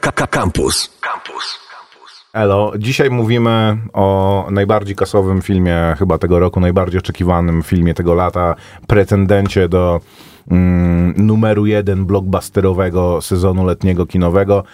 Campus. Campus. Elo, dzisiaj mówimy o najbardziej kasowym filmie chyba tego roku, najbardziej oczekiwanym filmie tego lata, pretendencie do mm, numeru jeden blockbusterowego sezonu letniego kinowego,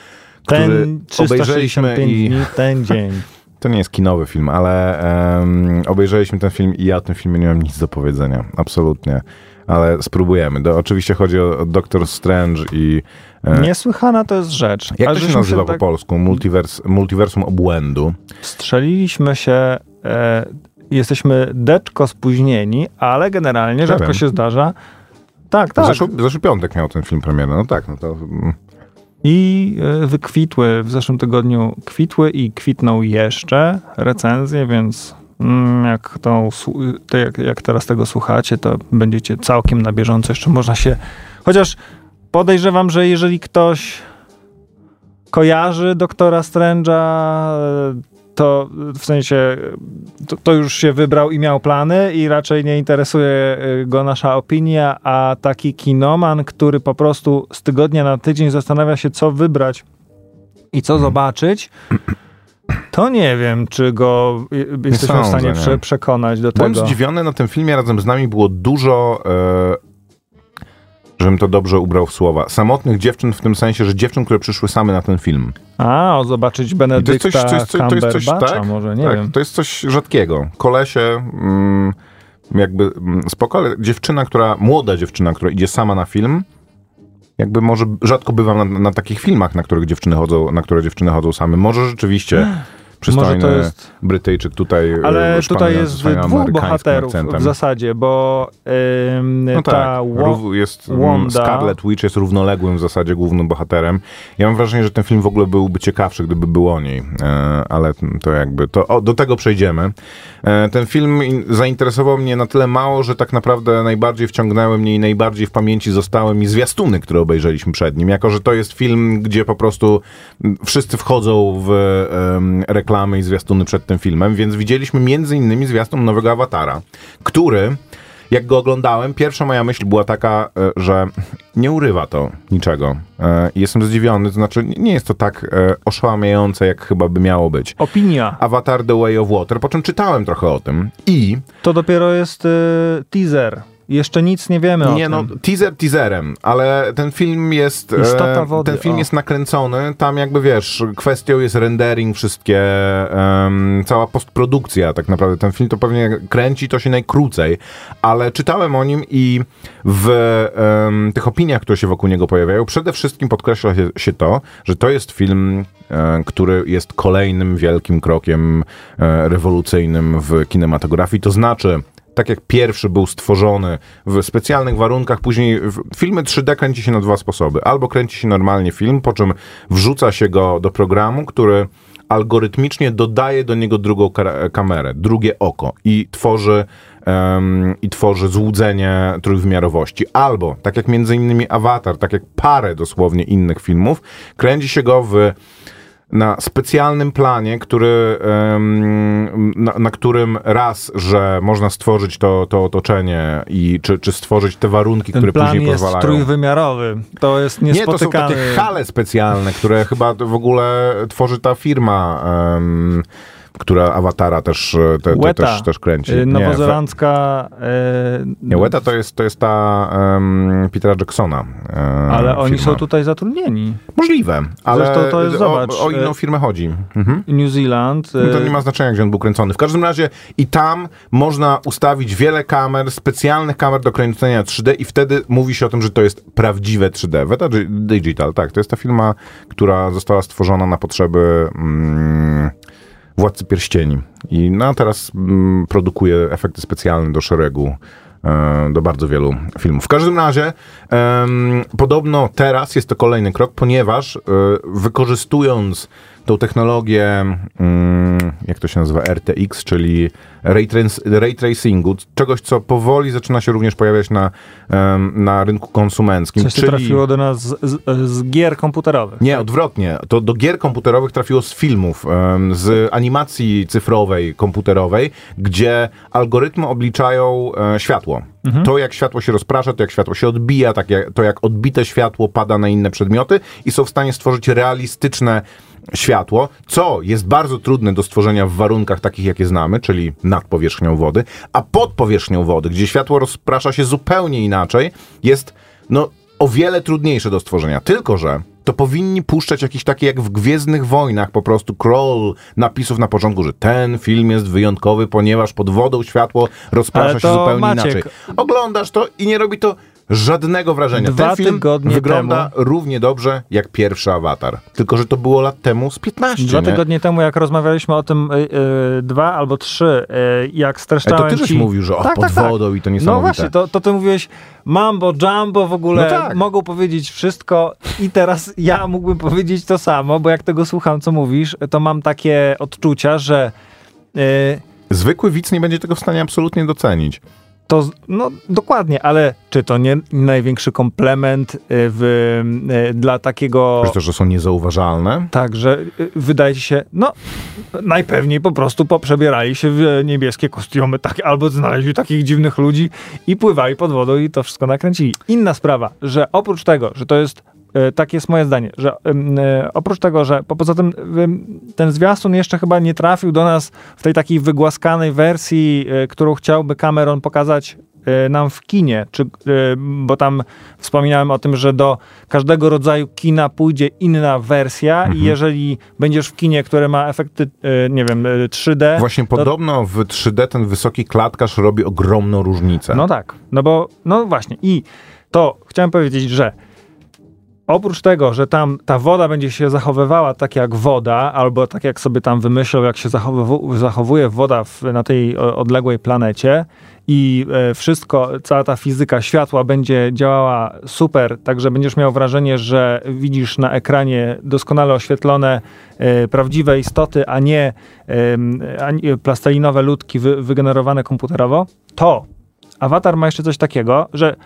który Ten 365 obejrzeliśmy i... dni, ten dzień. To nie jest kinowy film, ale em, obejrzeliśmy ten film i ja o tym filmie nie mam nic do powiedzenia. Absolutnie. Ale spróbujemy. Do, oczywiście chodzi o, o Doctor Strange i... E, Niesłychana to jest rzecz. jak A to się nazywa po tak polsku? Multivers, multiversum obłędu. Strzeliliśmy się, e, jesteśmy deczko spóźnieni, ale generalnie rzadko wiem. się zdarza. Tak, tak. Zeszły, zeszły piątek miał ten film premierę. No tak, no to... mm, I e, wykwitły w zeszłym tygodniu, kwitły i kwitną jeszcze recenzje, więc jak, tą, słu- to jak, jak teraz tego słuchacie, to będziecie całkiem na bieżąco. Jeszcze można się. Chociaż podejrzewam, że jeżeli ktoś kojarzy doktora Strange'a, e, to w sensie e, to, to już się wybrał i miał plany i raczej nie interesuje e, go nasza opinia, a taki kinoman, który po prostu z tygodnia na tydzień zastanawia się, co wybrać i co zobaczyć, to nie wiem, czy go e, jesteśmy w sądzę, stanie nie. prze, przekonać do Byłem tego. zdziwiony, na tym filmie razem z nami było dużo, e, żebym to dobrze ubrał w słowa, samotnych dziewczyn w tym sensie, że dziewczyn, które przyszły same na ten film. A, o, zobaczyć I to Benedykta jest coś, coś, to jest coś Cumberbatcha tak? może, nie tak, wiem. To jest coś rzadkiego. Kolesie, mm, jakby mm, spoko, ale dziewczyna, która, młoda dziewczyna, która idzie sama na film, jakby może rzadko bywam na, na takich filmach, na których dziewczyny chodzą, na które dziewczyny chodzą same. Może rzeczywiście przystojny jest- Brytyjczyk tutaj e, Ale tutaj jest dwóch bohaterów akcentem. w zasadzie, bo ym, No ta tak, Wo- jest mm, Wanda- Scarlet Witch jest równoległym w zasadzie głównym bohaterem. Ja mam wrażenie, że ten film w ogóle byłby ciekawszy, gdyby był o niej, e, ale to jakby, to o, do tego przejdziemy. E, ten film in- zainteresował mnie na tyle mało, że tak naprawdę najbardziej wciągnęły mnie i najbardziej w pamięci zostały mi zwiastuny, które obejrzeliśmy przed nim, jako że to jest film, gdzie po prostu mm, wszyscy wchodzą w em, reklamy i zwiastuny przed tym filmem, więc widzieliśmy między innymi zwiastun nowego Awatara, który jak go oglądałem, pierwsza moja myśl była taka, e, że nie urywa to niczego. E, Jestem zdziwiony, to znaczy nie jest to tak e, oszałamiające, jak chyba by miało być. Opinia. Avatar The Way of Water, po czym czytałem trochę o tym i To dopiero jest teaser. Jeszcze nic nie wiemy o nie tym. no, teaser teaserem, ale ten film jest Istota wody, ten film o. jest nakręcony, tam jakby wiesz, kwestią jest rendering, wszystkie em, cała postprodukcja tak naprawdę. Ten film to pewnie kręci to się najkrócej, ale czytałem o nim i w em, tych opiniach, które się wokół niego pojawiają, przede wszystkim podkreśla się, się to, że to jest film, e, który jest kolejnym wielkim krokiem e, rewolucyjnym w kinematografii, to znaczy tak jak pierwszy był stworzony w specjalnych warunkach, później filmy 3D kręci się na dwa sposoby. Albo kręci się normalnie film, po czym wrzuca się go do programu, który algorytmicznie dodaje do niego drugą kamerę, drugie oko i tworzy, em, i tworzy złudzenie trójwymiarowości. Albo, tak jak między innymi Avatar, tak jak parę dosłownie innych filmów, kręci się go w na specjalnym planie, który, na, na którym raz, że można stworzyć to, to otoczenie i czy, czy stworzyć te warunki, Ten które plan później jest pozwalają. trójwymiarowy. To jest Nie, to są takie hale specjalne, które chyba w ogóle tworzy ta firma, em, która Awatara też, e, te, te, też, też kręci. Y, Nie, Nowozelandzka. y, Nie, Weta to jest, to jest ta um, Petera Jacksona. e, ale oni firma. są tutaj zatrudnieni. Możliwe, ale Zresztą to jest, o, zobacz, o inną e, firmę chodzi. Mhm. New Zealand. No to nie ma znaczenia, gdzie on był kręcony. W każdym razie i tam można ustawić wiele kamer, specjalnych kamer do kręcenia 3D i wtedy mówi się o tym, że to jest prawdziwe 3D. Weta Gi- Digital, tak. To jest ta firma, która została stworzona na potrzeby mm, Władcy Pierścieni. I no, teraz mm, produkuje efekty specjalne do szeregu e, do bardzo wielu filmów. W każdym razie podobno teraz jest to kolejny krok, ponieważ e, wykorzystując tą technologię, mm, jak to się nazywa, RTX, czyli ray, ray tracingu, czegoś, co powoli zaczyna się również pojawiać na, na rynku konsumenckim. Coś, co czyli... trafiło do nas z, z, z gier komputerowych. Nie, odwrotnie. To do gier komputerowych trafiło z filmów, z animacji cyfrowej, komputerowej, gdzie algorytmy obliczają e, światło. światło. To, jak światło się rozprasza, to jak światło się odbija, tak jak, to jak odbite światło pada na inne przedmioty i są w stanie stworzyć realistyczne światło, co jest bardzo trudne do stworzenia w warunkach takich, jakie znamy, czyli nad powierzchnią wody, a pod powierzchnią wody, gdzie światło rozprasza się zupełnie inaczej, jest no o wiele trudniejsze do stworzenia. Tylko, że to powinni puszczać jakiś taki jak w Gwiezdnych Wojnach po prostu crawl napisów na początku, że ten film jest wyjątkowy, ponieważ pod wodą światło rozprasza się zupełnie Maciek, inaczej. Oglądasz to i nie robi to żadnego wrażenia. Dwa ten film tygodnie wygląda równie dobrze jak pierwszy Awatar. Tylko, że to było lat temu z 15, Dwa nie? tygodnie temu, jak rozmawialiśmy o tym, y, y, dwa albo trzy, y, jak Ale streszczałem to ty ci... mówił, że o, Tak, pod tak, tak. wodą i to No niesamowite. właśnie, to, to ty mówiłeś mambo, jumbo, w ogóle No tak. mogą powiedzieć wszystko i teraz ja mógłbym powiedzieć to samo, bo jak tego słucham, co mówisz, to mam takie odczucia, że Zwykły widz nie będzie tego w stanie absolutnie docenić. To, no dokładnie, ale czy to nie największy komplement y, w, y, dla takiego... Że to, że są niezauważalne. Tak, że y, wydaje się, no najpewniej po prostu poprzebierali się w niebieskie kostiumy, tak, albo znaleźli takich dziwnych ludzi i pływali pod wodą i to wszystko nakręcili. Inna sprawa, że oprócz tego, że to jest tak jest moje zdanie, że e, oprócz tego, że po, poza tym ten zwiastun jeszcze chyba nie trafił do nas w tej takiej wygłaskanej wersji, e, którą chciałby Cameron pokazać e, nam w kinie, czy, e, bo tam wspominałem o tym, że do każdego rodzaju kina pójdzie inna wersja Mhm. i jeżeli będziesz w kinie, które ma efekty, e, nie wiem, e, 3D, Właśnie podobno w 3D ten wysoki klatkarz robi ogromną różnicę. no tak, no bo, no właśnie. I to chciałem powiedzieć, że oprócz tego, że tam ta woda będzie się zachowywała tak jak woda, albo tak jak sobie tam wymyślał, jak się zachowuje woda w, na tej odległej planecie i e, wszystko, cała ta fizyka światła będzie działała super, także będziesz miał wrażenie, że widzisz na ekranie doskonale oświetlone e, prawdziwe istoty, a nie, plastelinowe ludki wy, wygenerowane komputerowo, to Avatar ma jeszcze coś takiego, że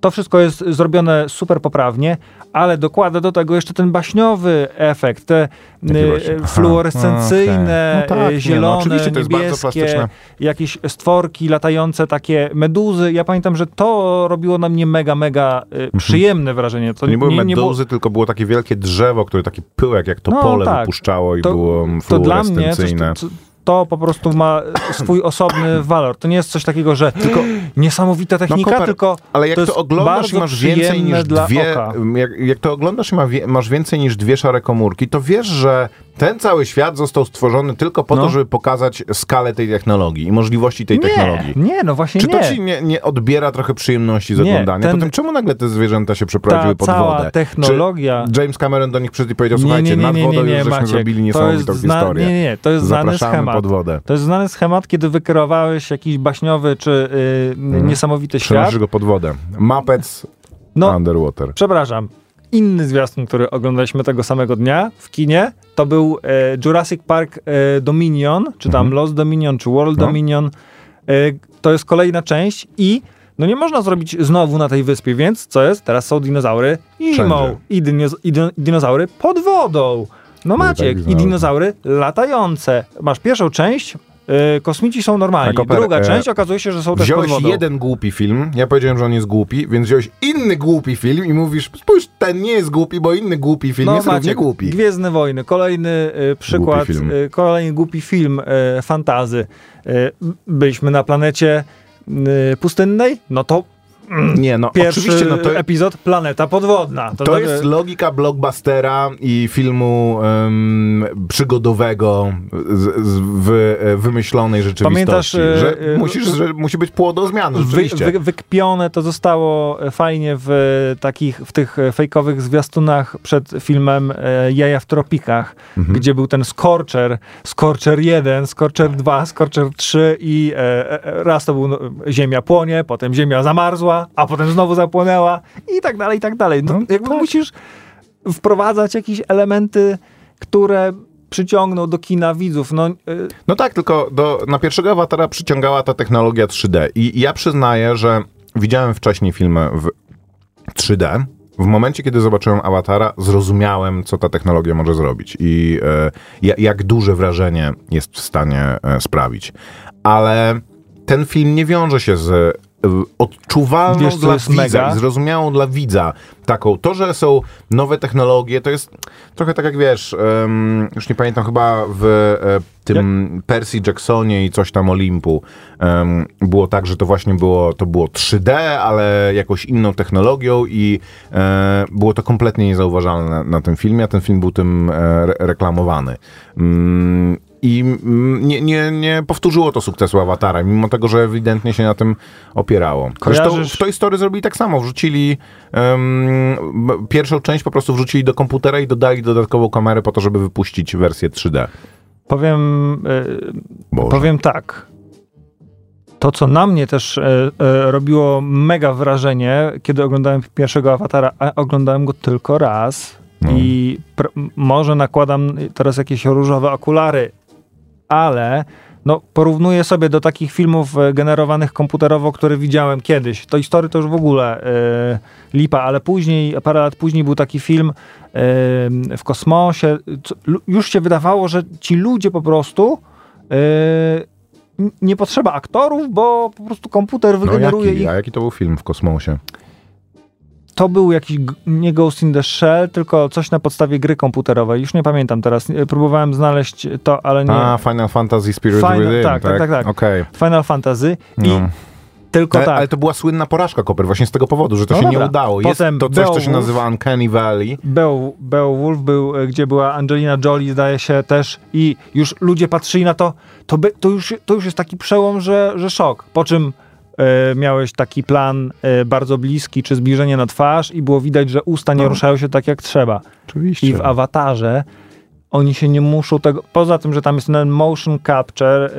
to wszystko jest zrobione super poprawnie, ale dokłada do tego jeszcze ten baśniowy efekt, te y? Aha, fluorescencyjne, okej. No tak, y, nie, no zielone, niebieskie, jakieś stworki latające, takie meduzy. Ja pamiętam, że to robiło na mnie mega, mega y, przyjemne wrażenie. To nie były było- meduzy, tylko było takie wielkie drzewo, które taki pyłek jak to No, pole tak. wypuszczało i to, było to dla mnie coś, fluorescencyjne. to, to po prostu ma swój osobny walor. To nie jest coś takiego, że tylko niesamowita technika, Koper, tylko ale jak to to, oglądasz i masz więcej niż dwie, jak, jak to oglądasz i ma masz więcej niż dwie szare komórki, to wiesz, że ten cały świat został stworzony tylko po No. to, żeby pokazać skalę tej technologii i możliwości tej technologii. Nie, nie, no właśnie Czy nie. to ci nie, nie odbiera trochę przyjemności z Nie, oglądania? ten- Potem czemu nagle te zwierzęta się przeprowadziły Ta pod cała wodę? technologia- Czy James Cameron do nich przyszedł i powiedział, Nie, słuchajcie, nie, nie, nad nie, wodą nie, nie, już żeśmy Maciek. zrobili niesamowitą zna- historię. nie, nie, nie, to jest znany Zapraszamy schemat. pod wodę. To jest znany schemat, kiedy wykreowałeś jakiś baśniowy czy y, niesamowity świat. Przenosisz go pod wodę. Muppets No, Underwater. przepraszam. Inny zwiastun, który oglądaliśmy tego samego dnia w kinie, to był e, Jurassic Park e, Dominion, czy tam Lost Dominion, czy World No. Dominion. E, to jest kolejna część i no nie można zrobić znowu na tej wyspie, więc co jest? Teraz są dinozaury zimą i, dinoz- i dino- dinozaury pod wodą. No Maciek, tak i znałem. dinozaury latające. Masz pierwszą część, kosmici są normalni. Tak, Koper, Druga e, część okazuje się, że są też Wziąłeś jeden głupi film, ja powiedziałem, że on jest głupi, więc wziąłeś inny głupi film i mówisz, spójrz, ten nie jest głupi, bo inny głupi film jest równie Maciek, głupi. Gwiezdne Wojny, kolejny y, przykład, y, kolejny głupi film y, fantazy. Byliśmy na planecie pustynnej, no to Nie, no pierwszy oczywiście, no to, epizod Planeta Podwodna. to znaczy- jest logika blockbustera i filmu em, przygodowego z, z w, e, wymyślonej rzeczywistości. Pamiętasz, e, że, e, musisz, że musi być płod do zmiany, Wy, wy, wykpione to zostało fajnie w takich, w tych fejkowych zwiastunach przed filmem e, Jaja w tropikach, Mhm. gdzie był ten Scorcher, Scorcher 1, Scorcher 2, Scorcher 3 i e, e, raz to był no, ziemia płonie, potem ziemia zamarzła, a potem znowu zapłonęła i tak dalej, i tak dalej. No, No, jakby tak. musisz wprowadzać jakieś elementy, które przyciągną do kina widzów. No, e, No tak, tylko do, na pierwszego awatara przyciągała ta technologia 3D. I ja przyznaję, że widziałem wcześniej filmy w 3D. W momencie, kiedy zobaczyłem awatara, zrozumiałem, co ta technologia może zrobić i ja- jak duże wrażenie jest w stanie e, sprawić. Ale ten film nie wiąże się z odczuwalną Wiesz, dla widza mega? zrozumiałą dla widza. Taką, to, że są nowe technologie, to jest trochę tak jak wiesz, em, już nie pamiętam, chyba w e, tym Percy Jacksonie i coś tam Olimpu em, było tak, że to właśnie było, to było 3D, ale jakąś inną technologią i e, było to kompletnie niezauważalne na, na tym filmie, a ten film był tym e, re reklamowany. Mm, i nie, nie, nie powtórzyło to sukcesu Awatara, mimo tego, że ewidentnie się na tym opierało. Zresztą Kojarzysz- w Toy Story zrobili tak samo. Wrzucili b- pierwszą część po prostu wrzucili do komputera i dodali dodatkową kamerę po to, żeby wypuścić wersję 3D. Powiem, e, powiem tak. To, co na mnie też e, e, robiło mega wrażenie, kiedy oglądałem pierwszego awatara, a oglądałem go tylko raz No. i może nakładam teraz jakieś różowe okulary, ale no, porównuję sobie do takich filmów e, generowanych komputerowo, które widziałem kiedyś. To historii to już w ogóle e, lipa, ale później, parę lat później był taki film e, w kosmosie. Co, już się wydawało, że ci ludzie po prostu nie potrzeba aktorów, bo po prostu komputer No wygeneruje jaki, ich. a jaki to był film w kosmosie? To był jakiś, nie Ghost in the Shell, tylko coś na podstawie gry komputerowej. Już nie pamiętam teraz. Próbowałem znaleźć to, ale nie. A, Final Fantasy Spirit Final- Within, tak, tak, tak, tak. Okej. Final Fantasy i No. tylko Ale, tak. ale to była słynna porażka Koper, właśnie z tego powodu, że to No się dobra. nie udało. Jest Potem to coś, co się Beowulf. nazywa Uncanny Valley. Beo- Beowulf był, e, gdzie była Angelina Jolie, zdaje się też, i już ludzie patrzyli na to, to, by, to, już, to już jest taki przełom, że, że szok. Po czym miałeś taki plan e, bardzo bliski, czy zbliżenie na twarz, i było widać, że usta nie No. ruszają się tak jak trzeba. Oczywiście. I w awatarze oni się nie muszą tego. Poza tym, że tam jest ten motion capture,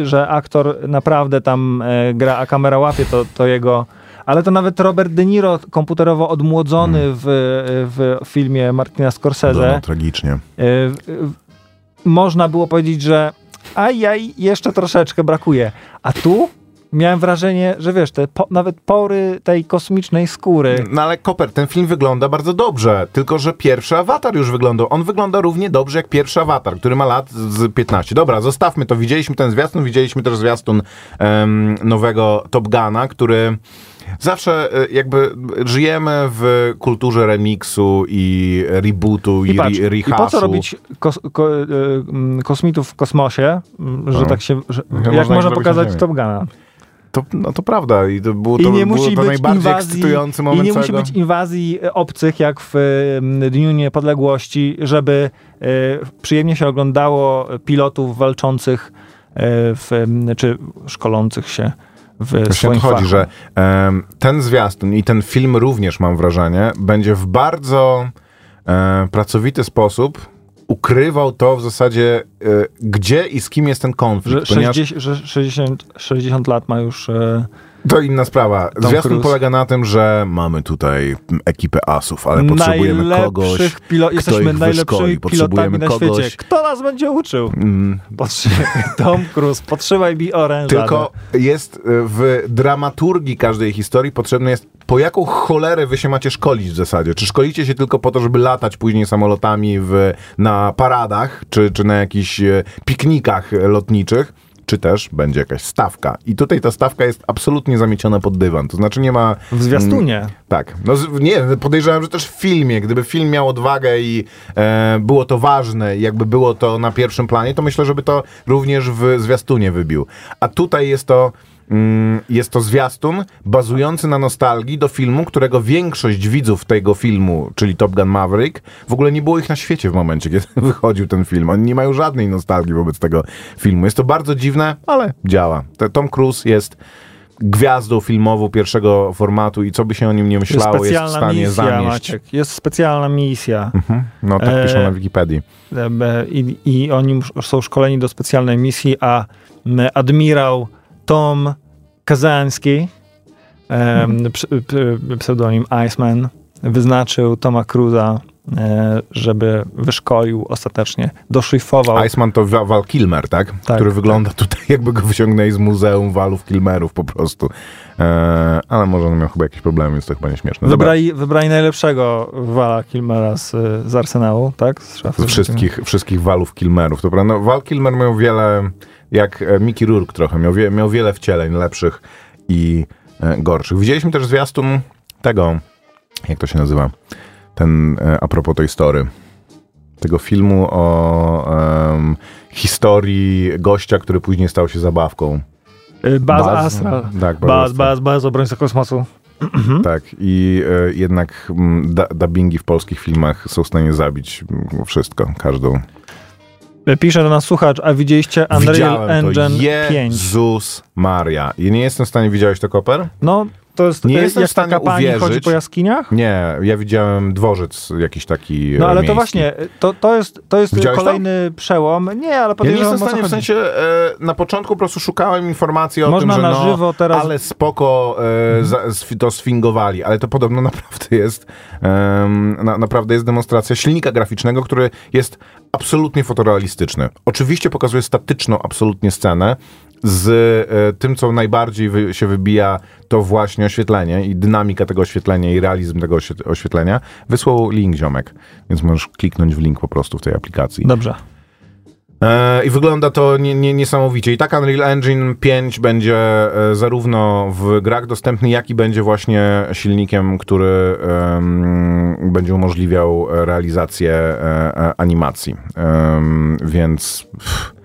e, że aktor naprawdę tam e, gra, a kamera łapie to, to jego. Ale to nawet Robert De Niro komputerowo odmłodzony w, w filmie Martina Scorsese. No, no, tragicznie. e, można było powiedzieć, że ajaj, jeszcze troszeczkę brakuje. A tu miałem wrażenie, że wiesz, te po, nawet pory tej kosmicznej skóry. No ale Koper, ten film wygląda bardzo dobrze, tylko że pierwszy awatar już wyglądał. On wygląda równie dobrze jak pierwszy awatar, który ma lat z 15. Dobra, zostawmy to. Widzieliśmy ten zwiastun, widzieliśmy też zwiastun em, nowego Top Guna, który zawsze e, jakby żyjemy w kulturze remiksu i rebootu i, I, patrz, re- I po co robić kos, ko, e, kosmitów w kosmosie, że No. tak się. Że, można jak można zrobić na pokazać. Top Guna? To, no to prawda i to było to, I nie było musi to być najbardziej inwazji, ekscytujący I moment nie musi być inwazji e, obcych, jak w Dniu Niepodległości, żeby e, przyjemnie się oglądało pilotów walczących e, w, czy szkolących się w Właśnie swoim to chodzi, że em, ten zwiastun i ten film również, mam wrażenie, będzie w bardzo e, pracowity sposób ukrywał to w zasadzie, e, gdzie i z kim jest ten konflikt. Że, ponieważ 60, że 60, 60 lat ma już. To inna sprawa. Zwiastun Cruise. polega na tym, że mamy tutaj ekipę asów, ale potrzebujemy kogoś, pilo- Jesteśmy ich wyszkoli. najlepszymi pilotami Potrzebujemy na kogoś- świecie. Kto nas będzie uczył? Mm, Potrzymaj, Tom Cruise, potrzymaj mi oręża. Tylko jest e, w dramaturgii każdej historii potrzebne jest, po jaką cholerę wy się macie szkolić w zasadzie. Czy szkolicie się tylko po to, żeby latać później samolotami w, na paradach, czy, czy na jakichś e, piknikach e, lotniczych, czy też będzie jakaś stawka. I tutaj ta stawka jest absolutnie zamieciona pod dywan. To znaczy nie ma... W zwiastunie. Tak. No, nie, podejrzewam, że też w filmie. Gdyby film miał odwagę i e, było to ważne, i jakby było to na pierwszym planie, to myślę, żeby to również w zwiastunie wybił. A tutaj jest to. Mm, Jest to zwiastun bazujący na nostalgii do filmu, którego większość widzów tego filmu, czyli Top Gun Maverick, w ogóle nie było ich na świecie w momencie, kiedy wychodził ten film. Oni nie mają żadnej nostalgii wobec tego filmu. Jest to bardzo dziwne, ale działa. Tom Cruise jest gwiazdą filmową pierwszego formatu i co by się o nim nie Jest myślało, jest w specjalna stanie misja, zamieść. Maciek. Jest specjalna misja. Mhm. No tak E, piszą na Wikipedii. E, I, I oni są szkoleni do specjalnej misji, a admirał Tom ps- p- pseudonim Iceman, wyznaczył Toma Cruza, e, żeby wyszkolił ostatecznie, doszlifował. Iceman to Val Kilmer, tak? Tak, Który wygląda tutaj jakby go wyciągnęli z muzeum walów Kilmerów po prostu. E, ale może on miał chyba jakieś problemy, więc to chyba nieśmieszne. Dobra, Wybrali, wybrali najlepszego Wala Kilmera z, z Arsenału, tak? Z szafy. z wszystkich, wszystkich walów Kilmerów. Dobra, no Val Kilmer miał wiele, jak e, Mickey Rourke trochę, miał, wie, miał wiele wcieleń lepszych i e, gorszych. Widzieliśmy też zwiastun tego, jak to się nazywa, ten e, a propos tej story, tego filmu o em, historii gościa, który później stał się zabawką. Y, Baz Baz- Astral. Tak, Baz, Baz, Baz, Baz, obrońca kosmosu. Tak, i e, jednak mm, da, dubbingi w polskich filmach są w stanie zabić mm, wszystko, każdą. Y, Pisze do nas słuchacz, a widzieliście Unreal Widziałem Engine to. 5? Jezus Maria. I nie jestem w stanie, widziałeś to, Koper? No, to jest Nie jestem jak w stanie taka pani uwierzyć. chodzi po jaskiniach? Nie, ja widziałem dworzec jakiś taki No e, ale to miejski. właśnie, y, to, to jest, to jest Widziałeś to? kolejny przełom. Nie, ale Ja nie podejrzewam, jestem w stanie, w sensie e, na początku po prostu szukałem informacji o Można tym, że na no, żywo teraz- ale spoko e, za, sfi- to sfingowali, ale to podobno naprawdę jest em, na, naprawdę jest demonstracja silnika graficznego, który jest absolutnie fotorealistyczny. Oczywiście pokazuje statyczną absolutnie scenę, z e, tym, co najbardziej wy, się wybija, to właśnie oświetlenie i dynamika tego oświetlenia i realizm tego oświe- oświetlenia. Wysłał link, ziomek, więc możesz kliknąć w link po prostu w tej aplikacji. Dobrze. E, I wygląda to nie, nie, niesamowicie. I tak Unreal Engine 5 będzie e, zarówno w grach dostępny, jak i będzie właśnie silnikiem, który em, będzie umożliwiał realizację e, animacji. Em, więc pff,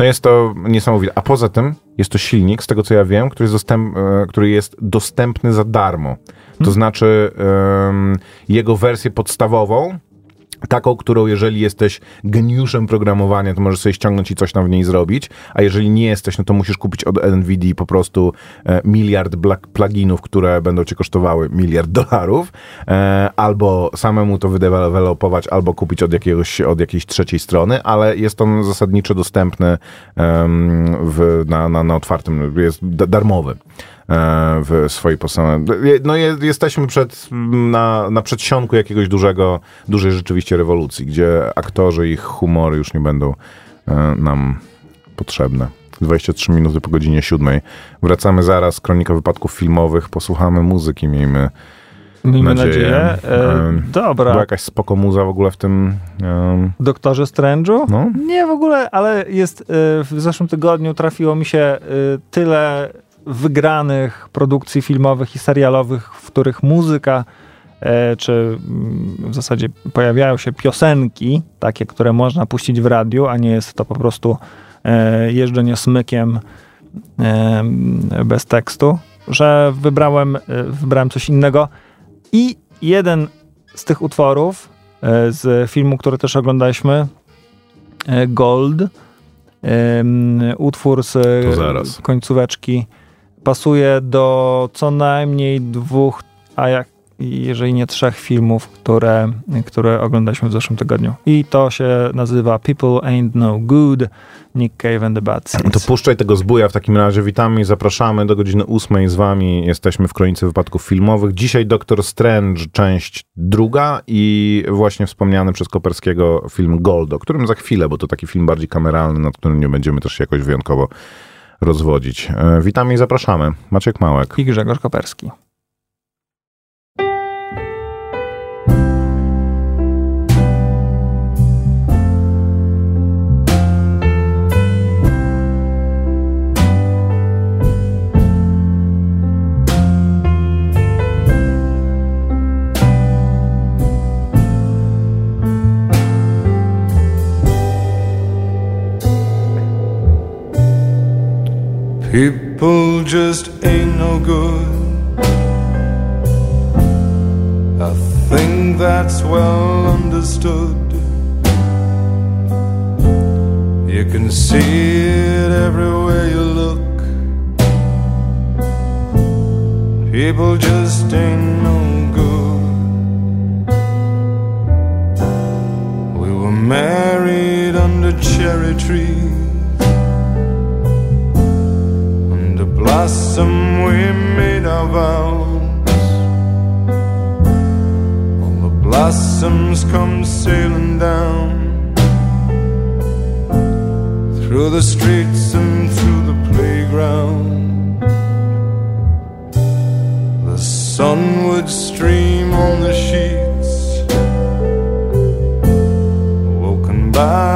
no jest to niesamowite. A poza tym jest to silnik, z tego co ja wiem, który jest, dostęp, e, który jest dostępny za darmo. To znaczy em, jego wersję podstawową taką, którą jeżeli jesteś geniuszem programowania, to możesz sobie ściągnąć i coś tam w niej zrobić, a jeżeli nie jesteś, no to musisz kupić od NVIDII po prostu e, miliard pluginów, które będą cię kosztowały miliard dolarów, e, albo samemu to wydevelopować, albo kupić od, jakiegoś, od jakiejś trzeciej strony, ale jest on zasadniczo dostępny w, na, na, na otwartym, jest da- darmowy w swojej podstawie. No je, jesteśmy przed, na, na przedsionku jakiegoś dużego, dużej rzeczywiście rewolucji, gdzie aktorzy i ich humory już nie będą e, nam potrzebne. 23 minuty po godzinie 7. Wracamy zaraz, kronika wypadków filmowych, posłuchamy muzyki, miejmy Miejmy nadzieję. nadzieję. E, Em, dobra. Była jakaś spoko muza w ogóle w tym... em, Doktorze Strange'u? no? Nie w ogóle, ale jest w zeszłym tygodniu trafiło mi się tyle wygranych produkcji filmowych i serialowych, w których muzyka e, czy mm, w zasadzie pojawiają się piosenki, takie, które można puścić w radiu, a nie jest to po prostu e, jeżdżenie smykiem e, bez tekstu, że wybrałem, wybrałem coś innego. I jeden z tych utworów z filmu, który też oglądaliśmy, Gold, utwór z końcóweczki pasuje do co najmniej dwóch, a jak jeżeli nie trzech filmów, które, które oglądaliśmy w zeszłym tygodniu. I to się nazywa People Ain't No Good, Nick Cave and the Bad Seeds. To puszczaj tego zbuja w takim razie. Witamy i zapraszamy do godziny ósmej z wami. Jesteśmy w Kronice Wypadków Filmowych. Dzisiaj Doktor Strange, część druga i właśnie wspomniany przez Koperskiego film Gold, o którym za chwilę, bo to taki film bardziej kameralny, nad którym nie będziemy też jakoś wyjątkowo rozwodzić. E, Witamy i zapraszamy. Maciek Małek. I Grzegorz Koperski. People just ain't no good. I think that's well understood. You can see it everywhere you look. People just ain't no good. We were married under cherry trees. Blossom we made our vows. All the blossoms come sailing down through the streets and through the playground. The sun would stream on the sheets, woken by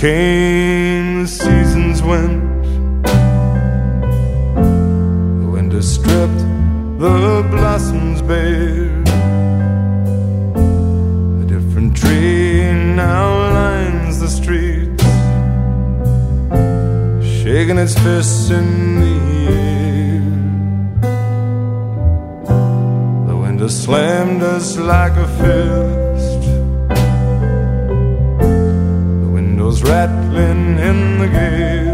came, the seasons went. The winter stripped the blossoms bare. A different tree now lines the streets, shaking its fists in the air. The winter slammed us like a fist. Rattling in the gales.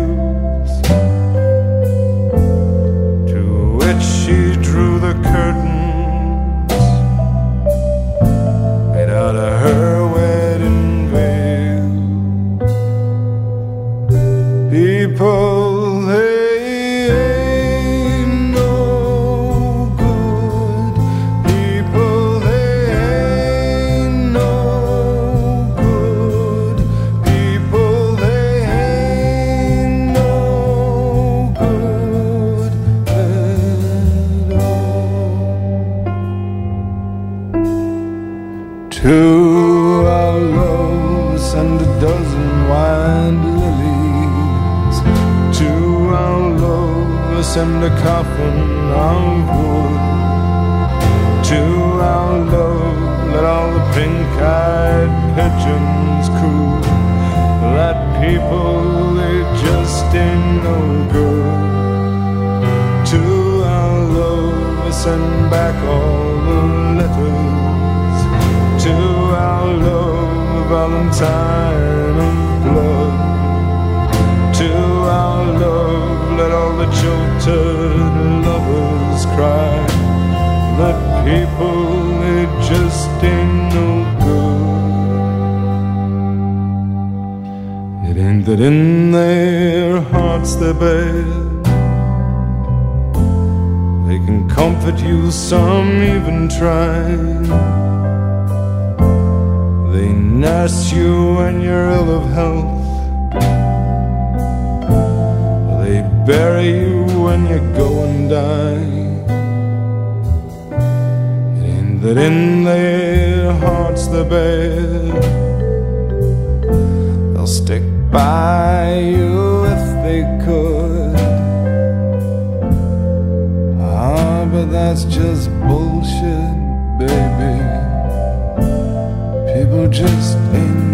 That in their hearts they're bad. They'll stick by you if they could. Ah, but that's just bullshit, baby. People just ain't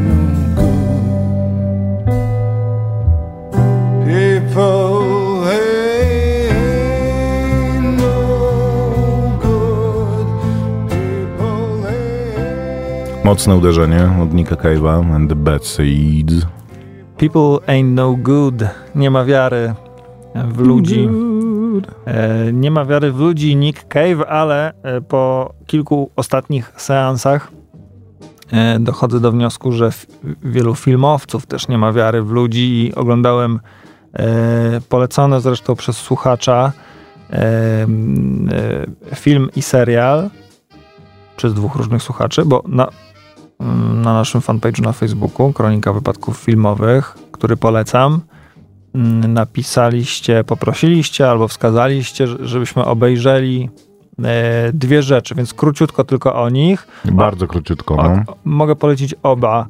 Mocne uderzenie od Nika Cave'a and the Bad Seeds. People ain't no good. Nie ma wiary w ludzi. E, nie ma wiary w ludzi Nick Cave, ale e, po kilku ostatnich seansach e, dochodzę do wniosku, że f- wielu filmowców też nie ma wiary w ludzi i oglądałem e, polecony zresztą przez słuchacza e, e, film i serial przez dwóch różnych słuchaczy, bo na, na naszym fanpage'u na Facebooku Kronika Wypadków Filmowych, który polecam, mm, napisaliście, poprosiliście albo wskazaliście, że- żebyśmy obejrzeli e, dwie rzeczy, więc króciutko tylko o nich. Bardzo króciutko, O, no. mogę polecić oba,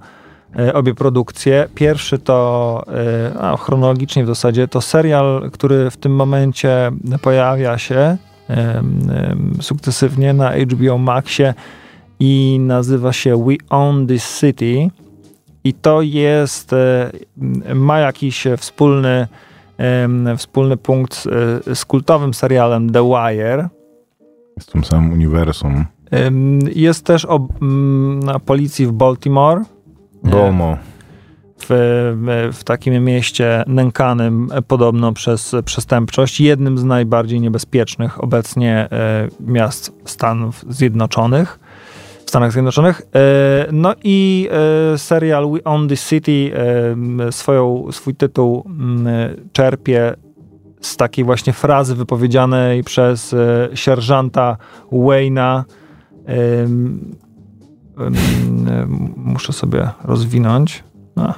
e, obie produkcje. Pierwszy to, e, a, chronologicznie w zasadzie, to serial, który w tym momencie pojawia się sukcesywnie na HBO Maxie i nazywa się We Own This City. I to jest, e, ma jakiś wspólny, wspólny punkt e, z kultowym serialem The Wire. W tym samym uniwersum. Jest też o na policji w Baltimore, Bomo. w, w takim mieście nękanym e, podobno przez przestępczość, jednym z najbardziej niebezpiecznych obecnie e, miast Stanów Zjednoczonych. Stanach Zjednoczonych. E, No i e, serial We Own This City e, swoją, swój tytuł m, czerpie z takiej właśnie frazy wypowiedzianej przez sierżanta Wayna. Muszę sobie rozwinąć. A,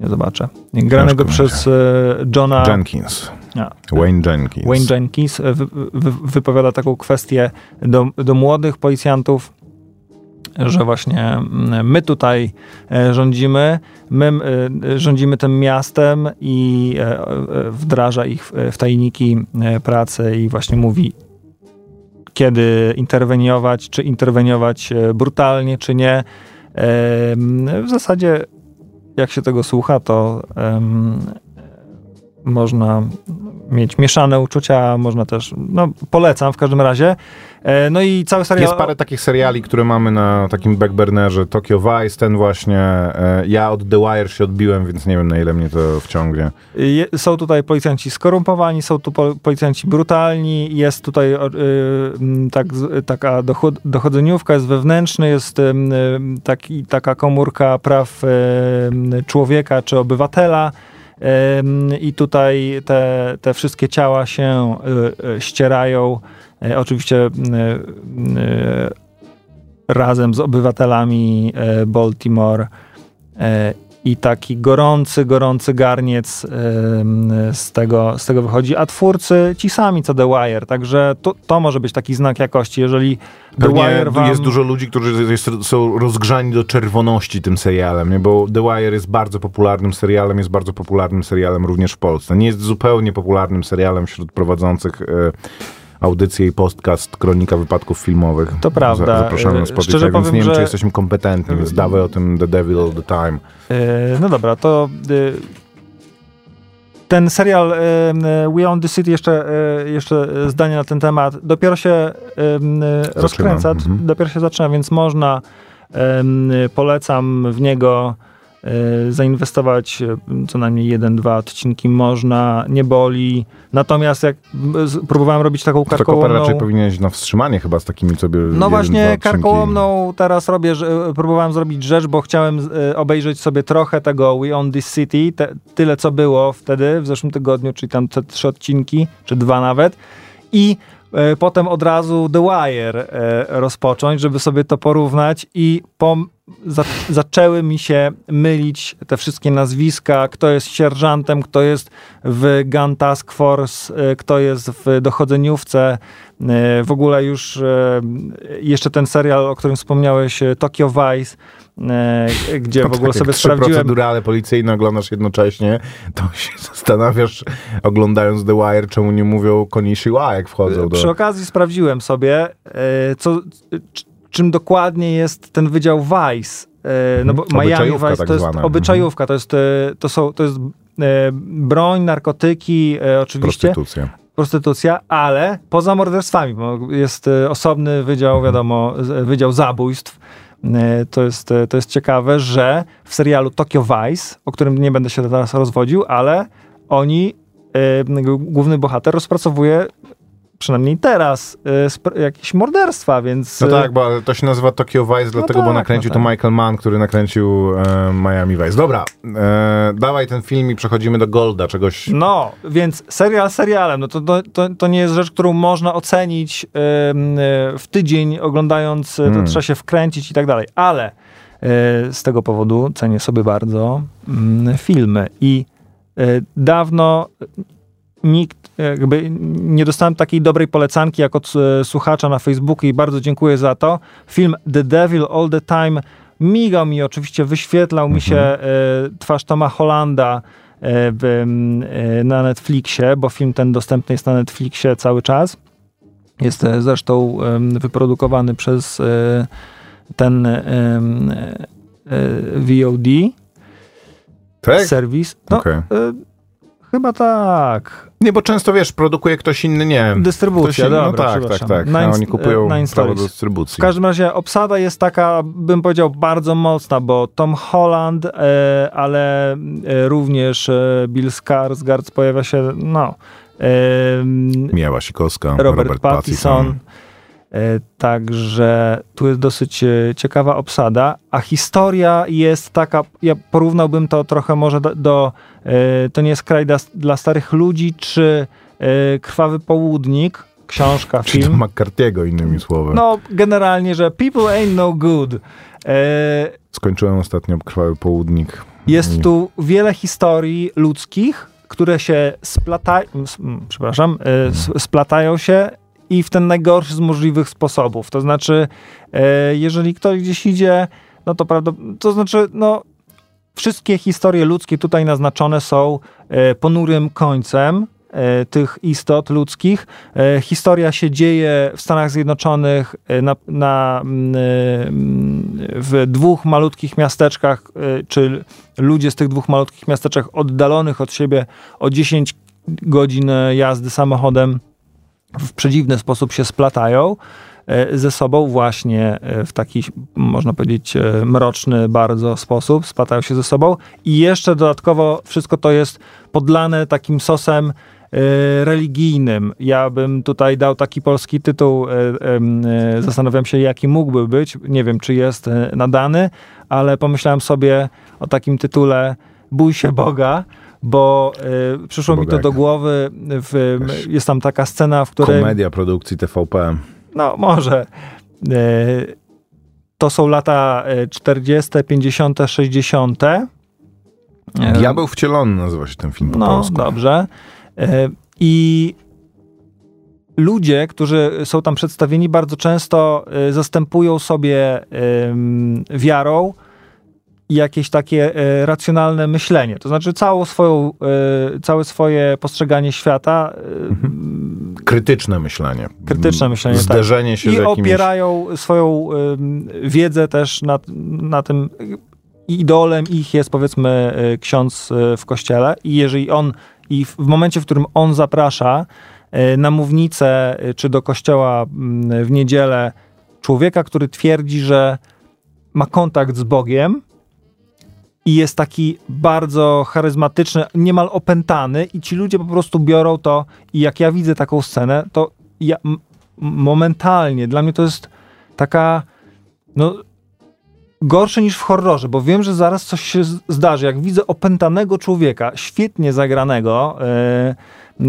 nie zobaczę. Granego Ciężko przez Johna Jenkins. a, Wayne Jenkins. Wayne Jenkins wy, wy, wypowiada taką kwestię do, do młodych policjantów. Że właśnie mm, my tutaj e, rządzimy, my e, rządzimy tym miastem i e, wdraża ich w tajniki pracy i właśnie mówi, kiedy interweniować, czy interweniować brutalnie, czy nie. W zasadzie, jak się tego słucha, to można mieć mieszane uczucia, można też, no polecam w każdym razie. E, no i cały serial... Jest parę takich seriali, które mamy na takim backburnerze. Tokyo Vice, ten właśnie. E, ja od The Wire się odbiłem, więc nie wiem na ile mnie to wciągnie. Są tutaj policjanci skorumpowani, są tu policjanci brutalni, jest tutaj tak, taka dochodzeniówka, jest wewnętrzny, jest taki, taka komórka praw człowieka czy obywatela. I tutaj te, te wszystkie ciała się ścierają. E, oczywiście y, razem z obywatelami e, Baltimore e, i taki gorący, gorący garniec z tego, z tego wychodzi, a twórcy ci sami co The Wire, także to, to może być taki znak jakości, jeżeli The Wire wam... jest dużo ludzi, którzy jest, są rozgrzani do czerwoności tym serialem, nie? bo The Wire jest bardzo popularnym serialem, jest bardzo popularnym serialem również w Polsce. Nie jest zupełnie popularnym serialem wśród prowadzących... E, audycję i podcast Kronika Wypadków Filmowych. To prawda. Zapraszamy na Spotify, Szczerze więc powiem, nie wiem, że... czy jesteśmy kompetentni, więc dawaj o tym The Devil All The Time. E, no dobra, to e, ten serial e, We Own The City, jeszcze, jeszcze zdanie na ten temat, dopiero się rozkręca, mhm. dopiero się zaczyna, więc można, polecam w niego E, zainwestować e, co najmniej jeden, dwa odcinki można, nie boli. Natomiast jak próbowałem robić taką karkołomną... To raczej powinieneś na wstrzymanie chyba z takimi sobie... No jeden, właśnie karkołomną teraz robię, że, próbowałem zrobić rzecz, bo chciałem e, obejrzeć sobie trochę tego We Own This City, te, tyle co było wtedy w zeszłym tygodniu, czyli tam te trzy odcinki, czy dwa nawet. I potem od razu The Wire rozpocząć, żeby sobie to porównać i po za, zaczęły mi się mylić te wszystkie nazwiska, kto jest sierżantem, kto jest w Gun Task Force, e, kto jest w dochodzeniówce. E, w ogóle już e, jeszcze ten serial, o którym wspomniałeś, Tokyo Vice, gdzie no w ogóle tak, sobie sprawdziłem... procedurale policyjne oglądasz jednocześnie, to się zastanawiasz, oglądając The Wire, czemu nie mówią koni siła, jak wchodzą do... Przy okazji sprawdziłem sobie, co czym dokładnie jest ten wydział Vice. E, no bo mhm. Miami Vice tak to jest zwane. obyczajówka, to jest, e, to są, to jest e, broń, narkotyki, oczywiście. Prostytucja. Prostytucja, ale poza morderstwami, bo jest osobny wydział, mhm. wiadomo, wydział zabójstw. To jest, to jest ciekawe, że w serialu Tokyo Vice, o którym nie będę się teraz rozwodził, ale oni, główny bohater rozpracowuje przynajmniej teraz, y, jakieś morderstwa, więc... No y, tak, bo to się nazywa Tokyo Vice, no dlatego, tak, bo nakręcił no tak. to Michael Mann, który nakręcił e, Miami Vice. Dobra, e, dawaj ten film i przechodzimy do Golda, czegoś... No, więc serial serialem, no to, to, to nie jest rzecz, którą można ocenić e, w tydzień oglądając, to hmm. trzeba się wkręcić i tak dalej, ale e, z tego powodu cenię sobie bardzo mm, filmy i e, dawno nikt, jakby nie dostałem takiej dobrej polecanki jak od e, słuchacza na Facebooku i bardzo dziękuję za to. Film The Devil All the Time migał mi, oczywiście wyświetlał mi się mhm. e, twarz Toma Hollanda e, e, na Netflixie, bo film ten dostępny jest na Netflixie cały czas. Jest e, zresztą wyprodukowany przez e, ten VOD. Tak? Serwis. No, okay. Chyba tak. Nie, bo często wiesz, produkuje ktoś inny, nie Dystrybucja, ktoś, dobra, no tak, tak, tak. A oni kupują Nine prawo do dystrybucji. W każdym razie obsada jest taka, bym powiedział, bardzo mocna, bo Tom Holland, e, ale e, również e, Bill Skarsgård pojawia się, no... E, Mia Wasikowska, Robert, Robert Pattinson. Pattinson. E, także tu jest dosyć e, ciekawa obsada, a historia jest taka, ja porównałbym to trochę może do, do e, to nie jest kraj dla, dla starych ludzi, czy Krwawy Południk, książka, film. Czy to McCarthy'ego innymi słowy. No, generalnie, że people ain't no good. Skończyłem ostatnio Krwawy Południk. Jest tu wiele historii ludzkich, które się splatają, przepraszam, splatają się i w ten najgorszy z możliwych sposobów. To znaczy, e, jeżeli ktoś gdzieś idzie, no to prawda, to znaczy, no wszystkie historie ludzkie tutaj naznaczone są e, ponurym końcem, e, tych istot ludzkich. Historia się dzieje w Stanach Zjednoczonych na, na, w dwóch malutkich miasteczkach, czy ludzie z tych dwóch malutkich miasteczek oddalonych od siebie o 10 godzin jazdy samochodem w przedziwny sposób się splatają ze sobą właśnie w taki, można powiedzieć, mroczny bardzo sposób, splatają się ze sobą. I jeszcze dodatkowo wszystko to jest podlane takim sosem religijnym. Ja bym tutaj dał taki polski tytuł, zastanawiam się jaki mógłby być, nie wiem czy jest nadany, ale pomyślałem sobie o takim tytule Bój się Boga, bo y, przyszło mi to do głowy, w, jest tam taka scena, w której... Komedia produkcji TVP. No, może. Y, to są lata 40., 50., 60. Diabeł wcielony nazywa się ten film po no, polsku. dobrze. Y, I ludzie, którzy są tam przedstawieni, bardzo często zastępują sobie wiarą jakieś takie e, racjonalne myślenie. To znaczy całą swoją, e, całe swoje postrzeganie świata. Mhm. Krytyczne myślenie. Krytyczne myślenie, tak. Zderzenie tak. się I z jakimiś... opierają swoją wiedzę też na, na tym idolem ich jest powiedzmy e, ksiądz w kościele i jeżeli on i w momencie, w którym on zaprasza na mównicę czy do kościoła w niedzielę człowieka, który twierdzi, że ma kontakt z Bogiem, i jest taki bardzo charyzmatyczny, niemal opętany i ci ludzie po prostu biorą to i jak ja widzę taką scenę, to ja momentalnie, dla mnie to jest taka no gorsze niż w horrorze, bo wiem, że zaraz coś się zdarzy. Jak widzę opętanego człowieka, świetnie zagranego, yy,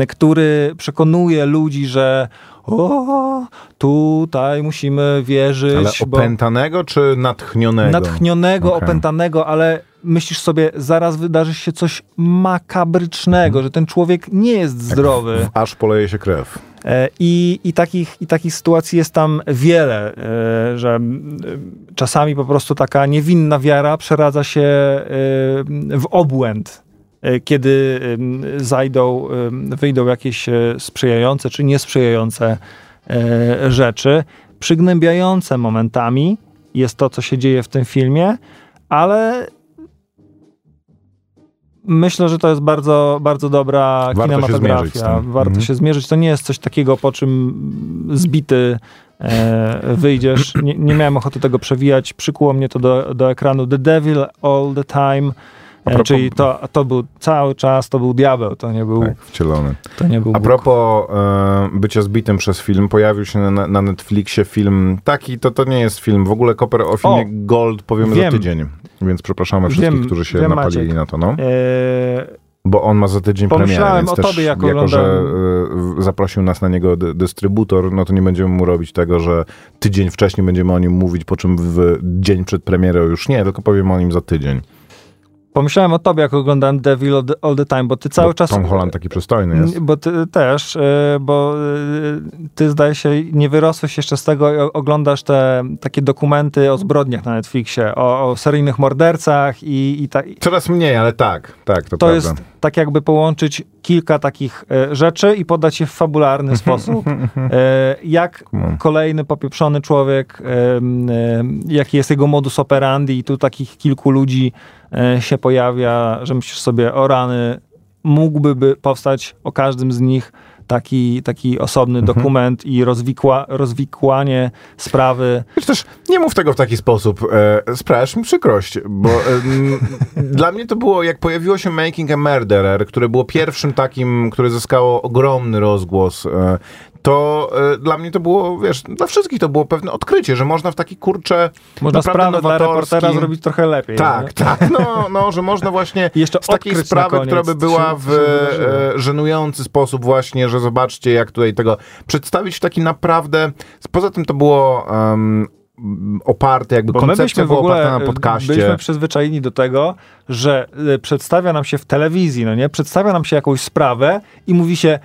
który przekonuje ludzi, że o, tutaj musimy wierzyć. Ale opętanego bo... czy natchnionego? Natchnionego, okay. opętanego, ale myślisz sobie, zaraz wydarzy się coś makabrycznego, mhm. że ten człowiek nie jest zdrowy. aż poleje się krew. E, I, i, takich, I takich sytuacji jest tam wiele, e, że czasami po prostu taka niewinna wiara przeradza się e, w obłęd, kiedy zajdą, wyjdą jakieś sprzyjające czy niesprzyjające rzeczy. Przygnębiające momentami jest to, co się dzieje w tym filmie, ale Myślę, że to jest bardzo, bardzo dobra Warto kinematografia. Się Warto mhm. się zmierzyć. To nie jest coś takiego, po czym zbity e, wyjdziesz. Nie, nie, miałem ochoty tego przewijać. Przykuło mnie to do, do ekranu. The Devil All the Time. Propos... Czyli to, to był cały czas, to był diabeł, to nie był... Tak, wcielony. To nie był A propos e, bycia zbitym przez film, pojawił się na, na, Netflixie film taki, to to nie jest film, w ogóle koper o filmie o, Gold powiemy wiem. za tydzień, więc przepraszamy wszystkich, wiem, którzy się wiem, napalili Maciek. na to, no. E... Bo on ma za tydzień premierę, więc też, jako, jako że y, zaprosił nas na niego dy, dystrybutor, no to nie będziemy mu robić tego, że tydzień wcześniej będziemy o nim mówić, po czym w dzień przed premierą już nie, tylko powiemy o nim za tydzień. Pomyślałem o tobie, jak oglądałem Devil all the, all the Time, bo ty cały bo czas... Tom Holland taki przystojny jest. Bo ty też, e, bo e, ty zdaje się, nie wyrosłeś jeszcze z tego, oglądasz te takie dokumenty o zbrodniach na Netflixie, o, o seryjnych mordercach i, i tak. Coraz mniej, ale tak, tak, to, to prawda. jest tak jakby połączyć kilka takich e, rzeczy i podać je w fabularny sposób. Jak kolejny popieprzony człowiek, jaki jest jego modus operandi i tu takich kilku ludzi E, się pojawia, że myślisz sobie, o rany, mógłby powstać o każdym z nich taki, taki osobny mhm. dokument i rozwikła, rozwikłanie sprawy. Wiesz też, nie mów tego w taki sposób. E, sprawiasz mi przykrość, bo e, dla mnie to było, jak pojawiło się Making a Murderer, które było pierwszym takim, które zyskało ogromny rozgłos e, to y, dla mnie to było, wiesz, dla wszystkich to było pewne odkrycie, że można w taki kurcze Można sprawę dla reportera zrobić trochę lepiej. Tak, nie? tak, no, no, że można właśnie Jeszcze z takiej sprawy, która by była w e, żenujący sposób właśnie, że zobaczcie jak tutaj tego przedstawić w taki naprawdę, poza tym to było um, oparte, jakby Bo koncepcja była oparta na podcaście. Byliśmy przyzwyczajeni do tego, że przedstawia nam się w telewizji, no nie? Przedstawia nam się jakąś sprawę i mówi się...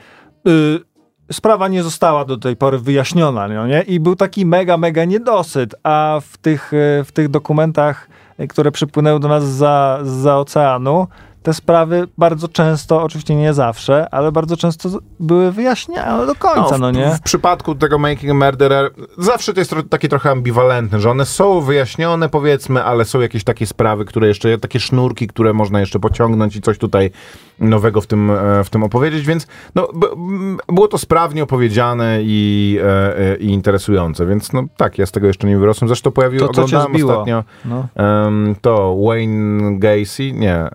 Y, sprawa nie została do tej pory wyjaśniona, no nie? I był taki mega, mega niedosyt, a w tych, e, w tych dokumentach, e, które przypłynęły do nas za, za oceanu, te sprawy bardzo często, oczywiście nie zawsze, ale bardzo często były wyjaśniane do końca, no, w, nie? W przypadku tego Making a Murderer zawsze to jest takie trochę ambiwalentne, że one są wyjaśnione powiedzmy, ale są jakieś takie sprawy, które jeszcze, takie sznurki, które można jeszcze pociągnąć i coś tutaj nowego w tym, e, w tym opowiedzieć, więc no, było to sprawnie opowiedziane i, e, e, i interesujące, więc no tak, ja z tego jeszcze nie wyrosłem. Zresztą pojawił, To oglądałem ostatnio No. em, to Wayne Gacy, nie,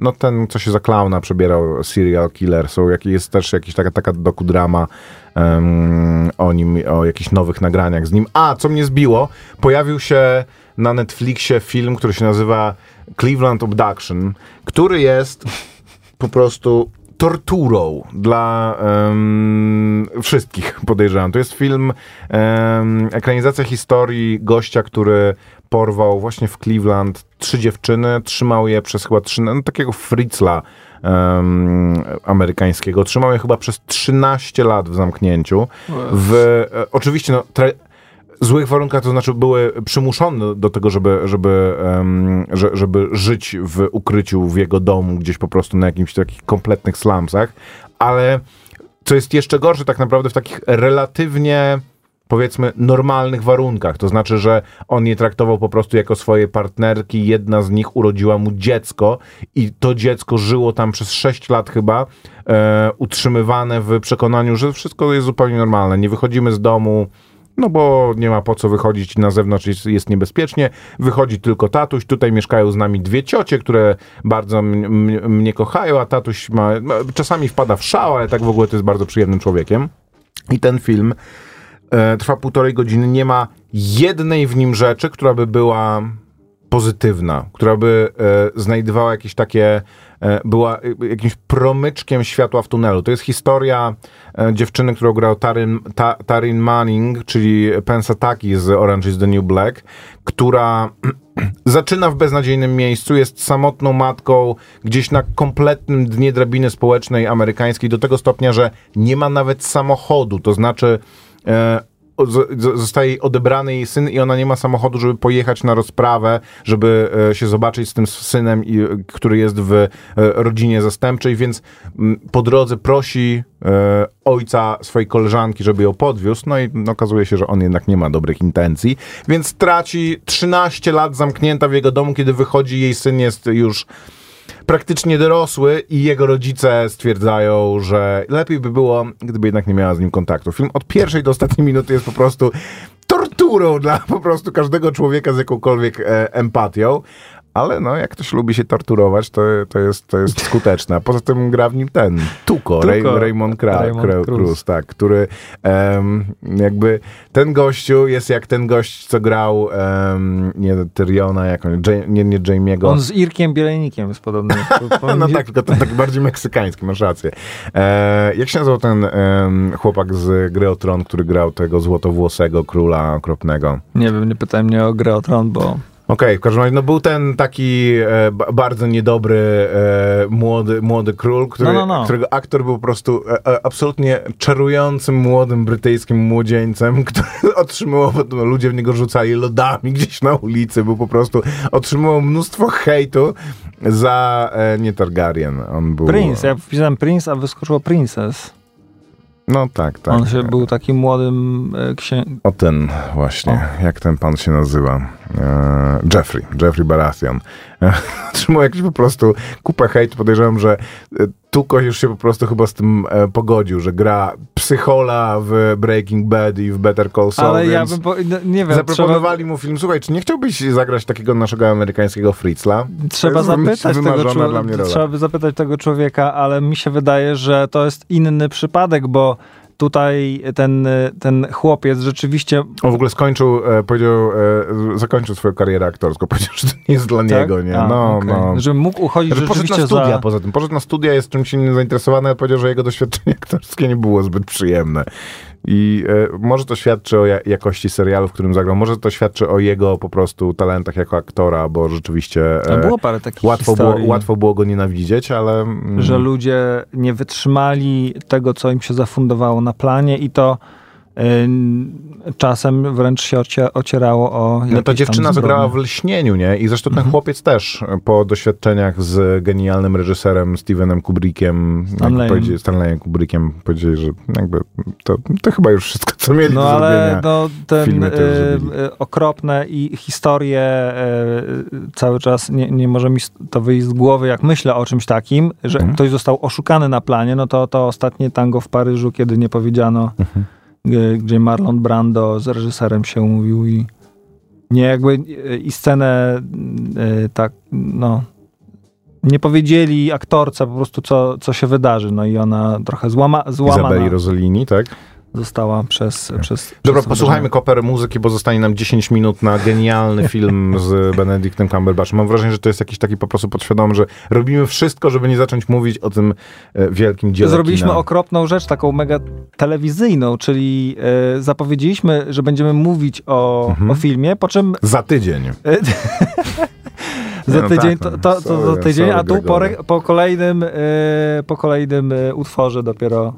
no ten, co się za klauna przebierał, serial killer, są, jest też jakaś taka, taka dokudrama em, o nim, o jakichś nowych nagraniach z nim. A, co mnie zbiło, pojawił się na Netflixie film, który się nazywa Cleveland Abduction, który jest po prostu torturą dla em, wszystkich, podejrzewam. To jest film, em, ekranizacja historii gościa, który porwał właśnie w Cleveland. Trzy dziewczyny, trzymał je przez chyba trzy, no, takiego fritzla em, amerykańskiego, trzymał je chyba przez 13 lat w zamknięciu. W, e, oczywiście, no, tra- złych warunkach, to znaczy były przymuszone do tego, żeby, żeby, em, że, żeby żyć w ukryciu w jego domu, gdzieś po prostu na jakimś takich kompletnych slumsach, ale co jest jeszcze gorsze tak naprawdę w takich relatywnie powiedzmy normalnych warunkach, to znaczy, że on je traktował po prostu jako swoje partnerki, jedna z nich urodziła mu dziecko i to dziecko żyło tam przez 6 lat chyba, e, utrzymywane w przekonaniu, że wszystko jest zupełnie normalne, nie wychodzimy z domu, no bo nie ma po co wychodzić na zewnątrz, jest, jest niebezpiecznie. Wychodzi tylko tatuś. Tutaj mieszkają z nami dwie ciocie, które bardzo mnie kochają, a tatuś ma, ma, czasami wpada w szał, ale tak w ogóle to jest bardzo przyjemnym człowiekiem. I ten film e, trwa półtorej godziny. Nie ma jednej w nim rzeczy, która by była pozytywna, która by e, znajdowała jakieś takie, e, była e, jakimś promyczkiem światła w tunelu. To jest historia e, dziewczyny, którą grał Tarin, ta, Manning, czyli Pensataki z Orange is the New Black, która zaczyna w beznadziejnym miejscu, jest samotną matką gdzieś na kompletnym dnie drabiny społecznej amerykańskiej do tego stopnia, że nie ma nawet samochodu, to znaczy zostaje jej odebrany jej syn i ona nie ma samochodu, żeby pojechać na rozprawę, żeby e, się zobaczyć z tym synem, e, który jest w e, rodzinie zastępczej, więc mm, po drodze prosi e, ojca swojej koleżanki, żeby ją podwiózł, no i okazuje się, że on jednak nie ma dobrych intencji, więc traci 13 lat zamknięta w jego domu, kiedy wychodzi jej syn jest już praktycznie dorosły i jego rodzice stwierdzają, że lepiej by było, gdyby jednak nie miała z nim kontaktu. Film od pierwszej do ostatniej minuty jest po prostu torturą dla po prostu każdego człowieka z jakąkolwiek e, empatią. Ale no, jak ktoś lubi się torturować, to, to, jest, to jest skuteczne. A poza tym gra w nim ten, Tuko, Ray. Raymond, Kra, Raymond Kra, Cruz. Cruz, tak, który em, jakby ten gościu jest jak ten gość, co grał em, nie Tyriona, jak on, Jam- nie, nie Jamie'ego. On z Irkiem Bielenikiem jest podobny. No tak, tylko ten tak bardziej meksykański, masz rację. E, jak się nazywał ten em, chłopak z Gry o Tron, który grał tego złotowłosego króla okropnego? Nie wiem, nie pytaj mnie o grę o tron, bo Okej, w każdym razie, no był ten taki e, ba- bardzo niedobry e, młody, młody król, który, No, no, no. którego aktor był po prostu e, e, absolutnie czarującym młodym brytyjskim młodzieńcem, który otrzymywał, potem ludzie w niego rzucali lodami gdzieś na ulicy, był po prostu, otrzymywał mnóstwo hejtu za, e, nie Targaryen, on był... Prince, ja wpisałem Prince, a wyskoczyło Princess. No tak, tak. On się był takim młodym e, księ... O ten właśnie, jak ten pan się nazywa? E, Jeffrey, Jeffrey Baratheon. Otrzymał jakiś po prostu kupę hejtu. Podejrzewam, że e, Tuko już się po prostu chyba z tym e, pogodził, że gra psychola w Breaking Bad i w Better Call Saul, Ale ja bym, po, no, nie wiem, zaproponowali mu film. Słuchaj, czy nie chciałbyś zagrać takiego naszego amerykańskiego Fritzla? trzeba, trzeba zapytać tego człowieka, trzeba by zapytać tego człowieka, ale mi się wydaje, że to jest inny przypadek, bo tutaj ten, ten chłopiec rzeczywiście On w ogóle skończył, e, powiedział, e, zakończył swoją karierę aktorską. Powiedział, że to nie jest dla niego, nie? A, No, okej. no. Że mógł uchodzić Że poszedł na studia za... poza tym. Poszedł na studia, jest czymś innym zainteresowany, ale powiedział, że jego doświadczenie aktorskie nie było zbyt przyjemne. I e, może to świadczy o ja jakości serialu, w którym zagrał, może to świadczy o jego po prostu talentach jako aktora, bo rzeczywiście e, było parę takich łatwo, było, łatwo było go nienawidzieć, ale... mm, że ludzie nie wytrzymali tego, co im się zafundowało na planie i to czasem wręcz się ocie, ocierało o No ta dziewczyna zagrała w. Lśnieniu, nie? I zresztą Mhm. ten chłopiec też po doświadczeniach z genialnym reżyserem Stevenem Kubrickiem, Stanleyem. Stanleyem Kubrickiem, powiedzieli, że jakby to, to chyba już wszystko, co mieli No ale no, ten y, okropne i historie y, cały czas nie, nie może mi to wyjść z głowy, jak myślę o czymś takim, że Mhm. ktoś został oszukany na planie, no to to ostatnie tango w Paryżu, kiedy nie powiedziano, Mhm. Gdzie Marlon Brando z reżyserem się umówił i nie jakby y, i scenę y, tak, no nie powiedzieli aktorce po prostu, co, co się wydarzy. No i ona trochę złama, złamana Izabeli Rossellini, tak? Została przez... przez Dobra, przez posłuchajmy koper muzyki, bo zostanie nam 10 minut na genialny film z Benedictem Cumberbatchem. Mam wrażenie, że to jest jakiś taki po prostu podświadomy, że robimy wszystko, żeby nie zacząć mówić o tym e, wielkim dziele Zrobiliśmy kina. okropną rzecz, taką mega telewizyjną, czyli e, zapowiedzieliśmy, że będziemy mówić o, Mhm. o filmie, po czym Za tydzień. za no tydzień, tak, to, no. to, to Sorry, za tydzień, sorry, a tu po, po kolejnym, e, po kolejnym e, utworze dopiero.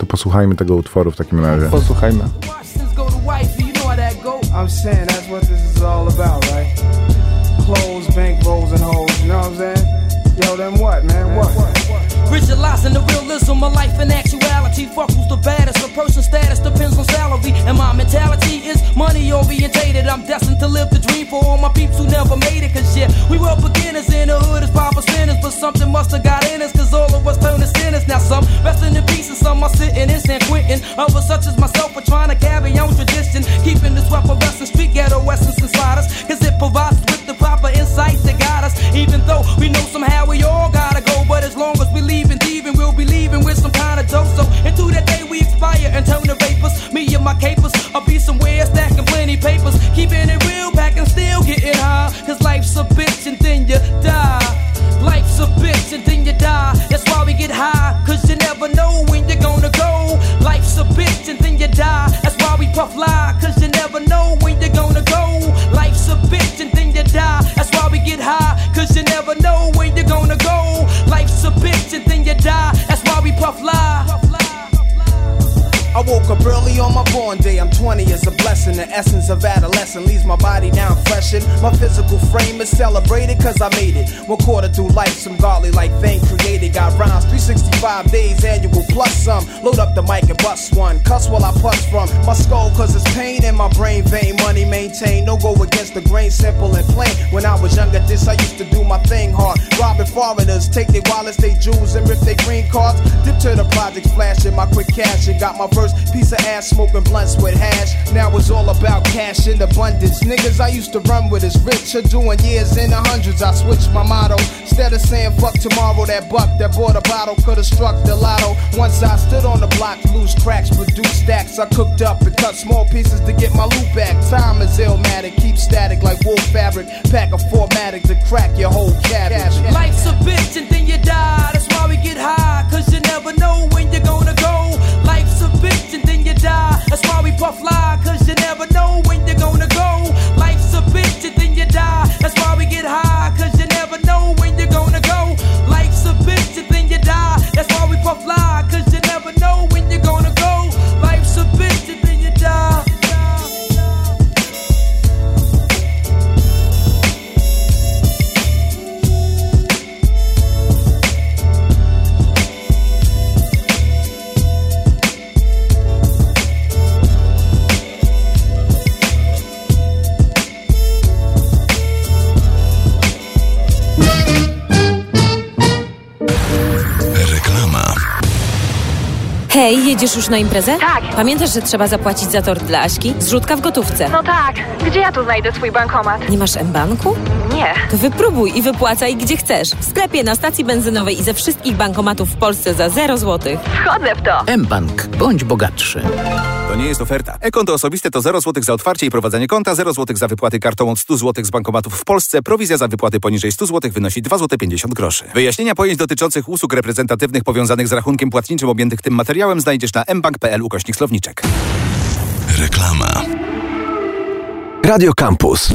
To posłuchajmy tego utworu w takim razie. posłuchajmy. Washington's go to wifey, you know how that go. I'm saying that's what this is all about, right? Clothes, bank rolls, and hoes, you know what I'm saying? Yo, then what, man? What? Visualizing the realism of life and actuality. Fuck who's the baddest. A person's status depends on salary. And my mentality is money orientated. I'm destined to live the dream for all my peeps who never made it. Cause yeah, we were beginners in the hood as papa sinners. But something must have got in us. Cause all of us turned to sinners. Now some resting in peace and some are sitting in San Quentin. Others such as myself are trying to carry on tradition. Keeping this weapon wrestling street ghetto essence inside us. Cause it provides with the proper insights to guide us. Even though we know somehow we all gotta go. But as long as we leave and thieving, we'll be leaving with some kind of dough. So into that day we expire and turn to vapors. Me and my capers, I'll be somewhere stacking plenty papers. Keeping it real, packing still getting woke up early on my born day. I'm 20 is a blessing. The essence of adolescence leaves my body now freshened. My physical frame is celebrated cause I made it. One quarter through life, some godly like thing created. Got rhymes 365 days annual plus some. Load up the mic and bust one. Cuss while I puss from my skull cause it's pain in my brain vein. Money maintained. No go against the grain, simple and plain. When I was younger, this I used to do my thing hard. Robbing foreigners, take their wallets, they jewels, and rip their green cards. Dip to the projects, flashing my quick cash and got my first piece of ass smoking blunts with hash. Now it's all about cash in abundance. Niggas I used to run with is rich or doing years in the hundreds. I switched my motto. Instead of saying fuck tomorrow, that buck that bought a bottle could have struck the lotto. Once I stood on the block, loose cracks, produce stacks. I cooked up and cut small pieces to get my loot back. Time is illmatic, keep static like wool fabric. Pack a formatic to crack your whole cabbage. Life's a bitch and then you die. That's why we get high. Cause you never know when you're gonna go. Life's a bitch and then you die. That's why we puff lie. Cause you never know when you're gonna go. Life's a bitch and then you die. That's why we get high. Cause you never know when you're gonna go. Jedziesz już na imprezę? Tak. Pamiętasz, że trzeba zapłacić za tort dla Aśki? Zrzutka w gotówce. No tak, gdzie ja tu znajdę swój bankomat? Nie masz M-Banku? Nie. To wypróbuj i wypłacaj gdzie chcesz. W sklepie, na stacji benzynowej i ze wszystkich bankomatów w Polsce za 0 zł. Wchodzę w to. mBank. Bądź bogatszy. To nie jest oferta. E-konto osobiste to 0 zł za otwarcie i prowadzenie konta, 0 zł za wypłaty kartą od 100 zł z bankomatów w Polsce. Prowizja za wypłaty poniżej 100 zł wynosi 2 zł 50 groszy. Wyjaśnienia pojęć dotyczących usług reprezentatywnych powiązanych z rachunkiem płatniczym objętych tym materiałem znajdziesz na mbank.pl ukośnik słowniczek. Reklama. Radio Campus.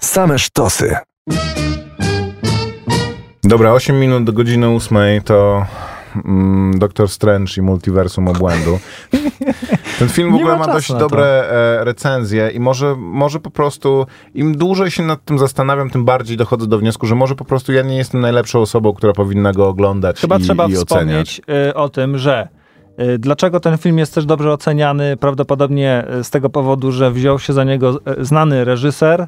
Same sztosy. Dobra, 8 minut do godziny 8 to mm, Doctor Strange i Multiversum Obłędu. Ten film w ogóle ma ma, dość dobre e, recenzje i może, może po prostu im dłużej się nad tym zastanawiam, tym bardziej dochodzę do wniosku, że może po prostu ja nie jestem najlepszą osobą, która powinna go oglądać Chyba i, trzeba i oceniać. wspomnieć y, o tym, że y, dlaczego ten film jest też dobrze oceniany, prawdopodobnie y, z tego powodu, że wziął się za niego znany reżyser.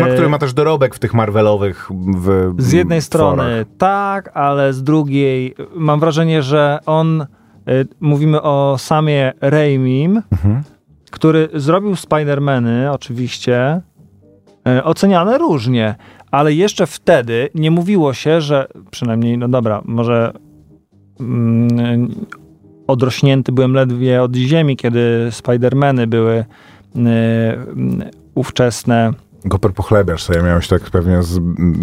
No, który ma też dorobek w tych Marvelowych w Z jednej tworach. strony tak, ale z drugiej mam wrażenie, że on, mówimy o Samie Raimim, Mhm. który zrobił Spider-Many oczywiście, y, oceniane różnie, ale jeszcze wtedy nie mówiło się, że przynajmniej, no dobra, może mm, odrośnięty byłem ledwie od ziemi, kiedy Spider-Many były y, ówczesne Goper pochlebiasz sobie, miałeś tak pewnie z mm,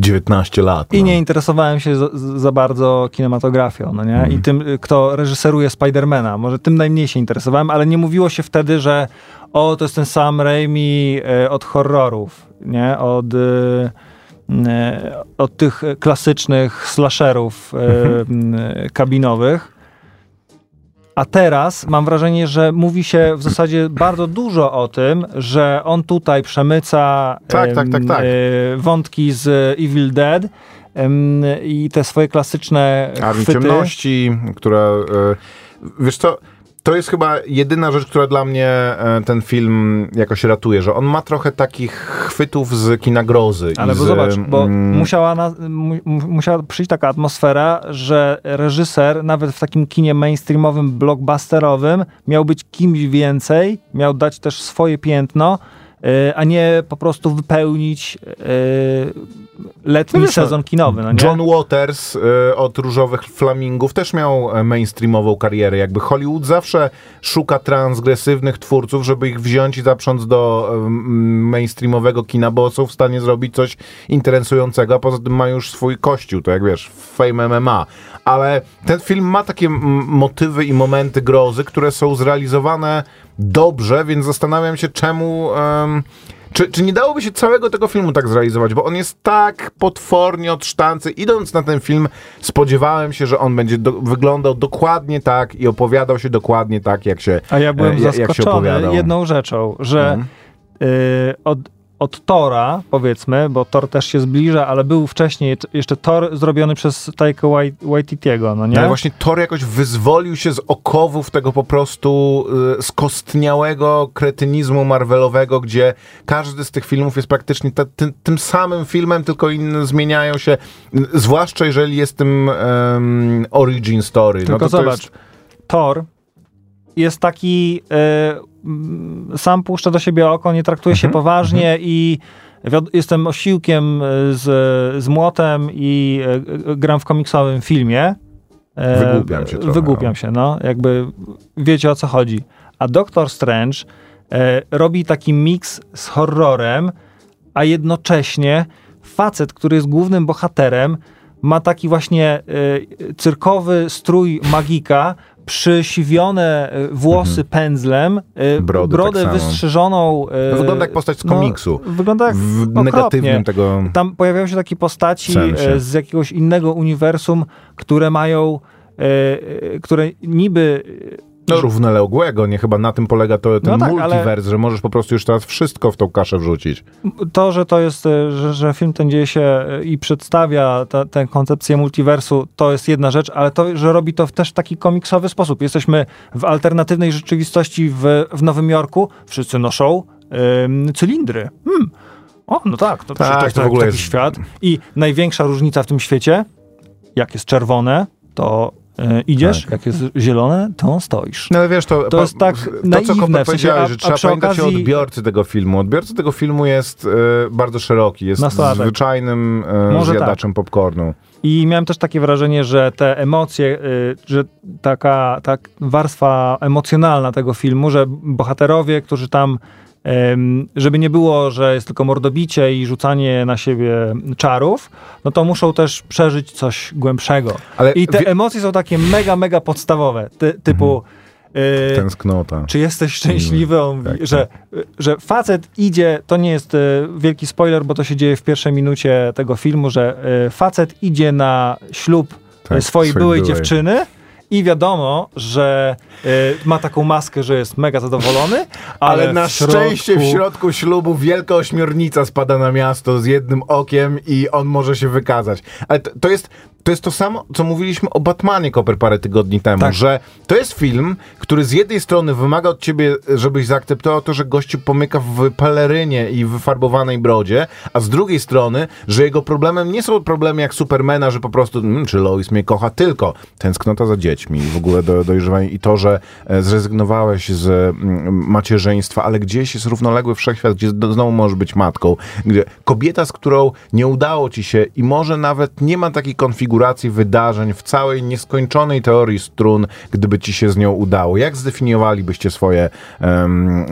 19 lat. I no. nie interesowałem się za, za bardzo kinematografią, no nie? Mhm. I tym, y, kto reżyseruje Spidermana. Może tym najmniej się interesowałem, ale nie mówiło się wtedy, że o, to jest ten sam Raimi y, od horrorów, nie? Od, y, od tych klasycznych slasherów Mhm. kabinowych. A teraz mam wrażenie, że mówi się w zasadzie bardzo dużo o tym, że on tutaj przemyca Tak, tak, tak, tak. e, wątki z Evil Dead i te swoje klasyczne Armii chwyty. Ciemności, która... E, wiesz co, to jest chyba jedyna rzecz, która dla mnie e, ten film jakoś ratuje, że on ma trochę takich chwytów z kina grozy. Ale i bo z, zobacz, bo mm, musiała, na, mu, mu- musiała przyjść taka atmosfera, że reżyser nawet w takim kinie mainstreamowym, blockbusterowym miał być kimś więcej, miał dać też swoje piętno, y, a nie po prostu wypełnić y, letni No wiesz, no, sezon kinowy. No nie? John Waters e, od Różowych Flamingów też miał e, mainstreamową karierę. Jakby Hollywood zawsze szuka transgresywnych twórców, żeby ich wziąć i zaprząc do m, mainstreamowego kina, bo są w stanie zrobić coś interesującego, a poza tym ma już swój kościół, to jak wiesz, Fame MMA. Ale ten film ma takie m, motywy i momenty grozy, które są zrealizowane dobrze, więc zastanawiam się, czemu... em, czy, czy nie dałoby się całego tego filmu tak zrealizować? Bo on jest tak potwornie od sztancy. Idąc na ten film, spodziewałem się, że on będzie do, wyglądał dokładnie tak i opowiadał się dokładnie tak, jak się A ja byłem e, jak się zaskoczony opowiadał. jedną rzeczą, że Mhm. y, od, od Tora, powiedzmy, bo Thor też się zbliża, ale był wcześniej jeszcze Thor zrobiony przez Taika Wai- Waititiego, no nie? Ale właśnie Thor jakoś wyzwolił się z okowów tego po prostu y, skostniałego kretynizmu Marvelowego, gdzie każdy z tych filmów jest praktycznie ta, tym, tym samym filmem, tylko inne zmieniają się, y, zwłaszcza jeżeli jest tym em, origin story. Tylko no to to zobacz, jest, Thor jest taki, mm, sam puszcza do siebie oko, nie traktuje się Mhm, poważnie i wiod- jestem osiłkiem e, z, z młotem i e, gram w komiksowym filmie. Wygłupiam się trochę, Wygłupiam no. się, no. Jakby wiecie o co chodzi. A Doctor Strange robi taki miks z horrorem, a jednocześnie facet, który jest głównym bohaterem, ma taki właśnie e, cyrkowy strój magika, przysiwione e, włosy pędzlem, e, Mhm. Brodę tak wystrzyżoną. e, Wygląda jak postać z komiksu. No, wygląda jak w okropnie. negatywnym tego... Tam pojawiają się takie postaci sensie. z jakiegoś innego uniwersum, które mają, które niby No, równoległego, nie chyba na tym polega to ten No tak, multiverse, że możesz po prostu już teraz wszystko w tą kaszę wrzucić. to, że to jest, e, że, że film ten dzieje się e, i przedstawia ta- tę koncepcję multiversu, to jest jedna rzecz, ale to, że robi to w też taki komiksowy sposób. Jesteśmy w alternatywnej rzeczywistości w, w Nowym Jorku, wszyscy noszą ym, cylindry. Hmm. O, no tak, to, Tak, to, jest to w ogóle taki jest- świat. I największa różnica w tym świecie, jak jest czerwone, to E, idziesz, jak jest zielone, to stoisz. No ale wiesz, to, To jest tak to, co naiwne, w sensie, powiedziałeś, a- że trzeba przy pamiętać o okazji- odbiorcy tego filmu. Odbiorcy tego filmu jest e, bardzo szeroki, jest zwyczajnym e, Może tak. zjadaczem popcornu. I miałem też takie wrażenie, że te emocje, y, że taka tak warstwa emocjonalna tego filmu, że bohaterowie, którzy tam, żeby nie było, że jest tylko mordobicie i rzucanie na siebie czarów, no to muszą też przeżyć coś głębszego. Ale I te wie- emocje są takie mega, mega podstawowe, ty, typu... y, Tęsknota. czy jesteś szczęśliwy? On mówi, Tak, że, że facet idzie, to nie jest e, wielki spoiler, bo to się dzieje w pierwszej minucie tego filmu, że e, facet idzie na ślub Tak, swojej swojej byłej byłej. dziewczyny i wiadomo, że e, ma taką maskę, że jest mega zadowolony, ale, Ale na w środku, szczęście w środku ślubu wielka ośmiornica spada na miasto z jednym okiem i on może się wykazać. Ale to, to jest. To jest to samo, co mówiliśmy o Batmanie Koper parę tygodni temu, Tak. że to jest film, który z jednej strony wymaga od ciebie, żebyś zaakceptował to, że gościu pomyka w pelerynie i wyfarbowanej brodzie, a z drugiej strony, że jego problemem nie są problemy jak Supermana, że po prostu, mm, czy Lois mnie kocha, tylko tęsknota za dziećmi, w ogóle do, dojrzewanie i to, że e, zrezygnowałeś z mm, macierzyństwa, ale gdzieś jest równoległy wszechświat, gdzie znowu możesz być matką, gdzie kobieta, z którą nie udało ci się i może nawet nie ma takiej konfiguracji wydarzeń w całej nieskończonej teorii strun, gdyby ci się z nią udało. Jak zdefiniowalibyście swoje,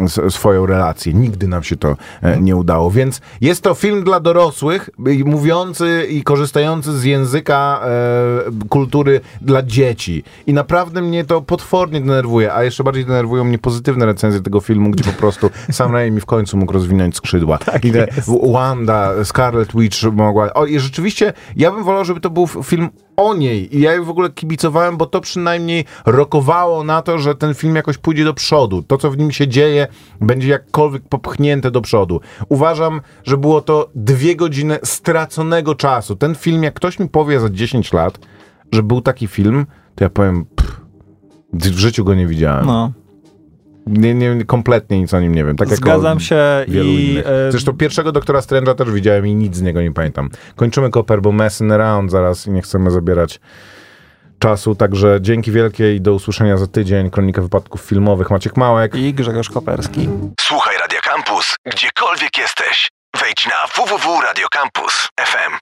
s- swoją relację? Nigdy nam się to e, nie udało, więc jest to film dla dorosłych, mówiący i korzystający z języka e, kultury dla dzieci. I naprawdę mnie to potwornie denerwuje, a jeszcze bardziej denerwują mnie pozytywne recenzje tego filmu, gdzie po prostu Sam Raimi w końcu mógł rozwinąć skrzydła. Te Wanda, Scarlet Witch mogła... O, i rzeczywiście, ja bym wolał, żeby to był film o niej i ja jej w ogóle kibicowałem, bo to przynajmniej rokowało na to, że ten film jakoś pójdzie do przodu. To, co w nim się dzieje, będzie jakkolwiek popchnięte do przodu. Uważam, że było to dwie godziny straconego czasu. Ten film, jak ktoś mi powie za 10 lat, że był taki film, to ja powiem, pff, w życiu go nie widziałem. No, Nie, nie, kompletnie nic o nim nie wiem. Tak jak zgadzam o się wielu i... innych. e, Zresztą pierwszego Doktora Strange'a też widziałem i nic z niego nie pamiętam. Kończymy Koper, bo messing around zaraz i nie chcemy zabierać czasu, także dzięki wielkie i do usłyszenia za tydzień. Kronika wypadków filmowych. Maciek Małek. I Grzegorz Koperski. Słuchaj Radio Campus, gdziekolwiek jesteś. Wejdź na www.radiocampus.fm.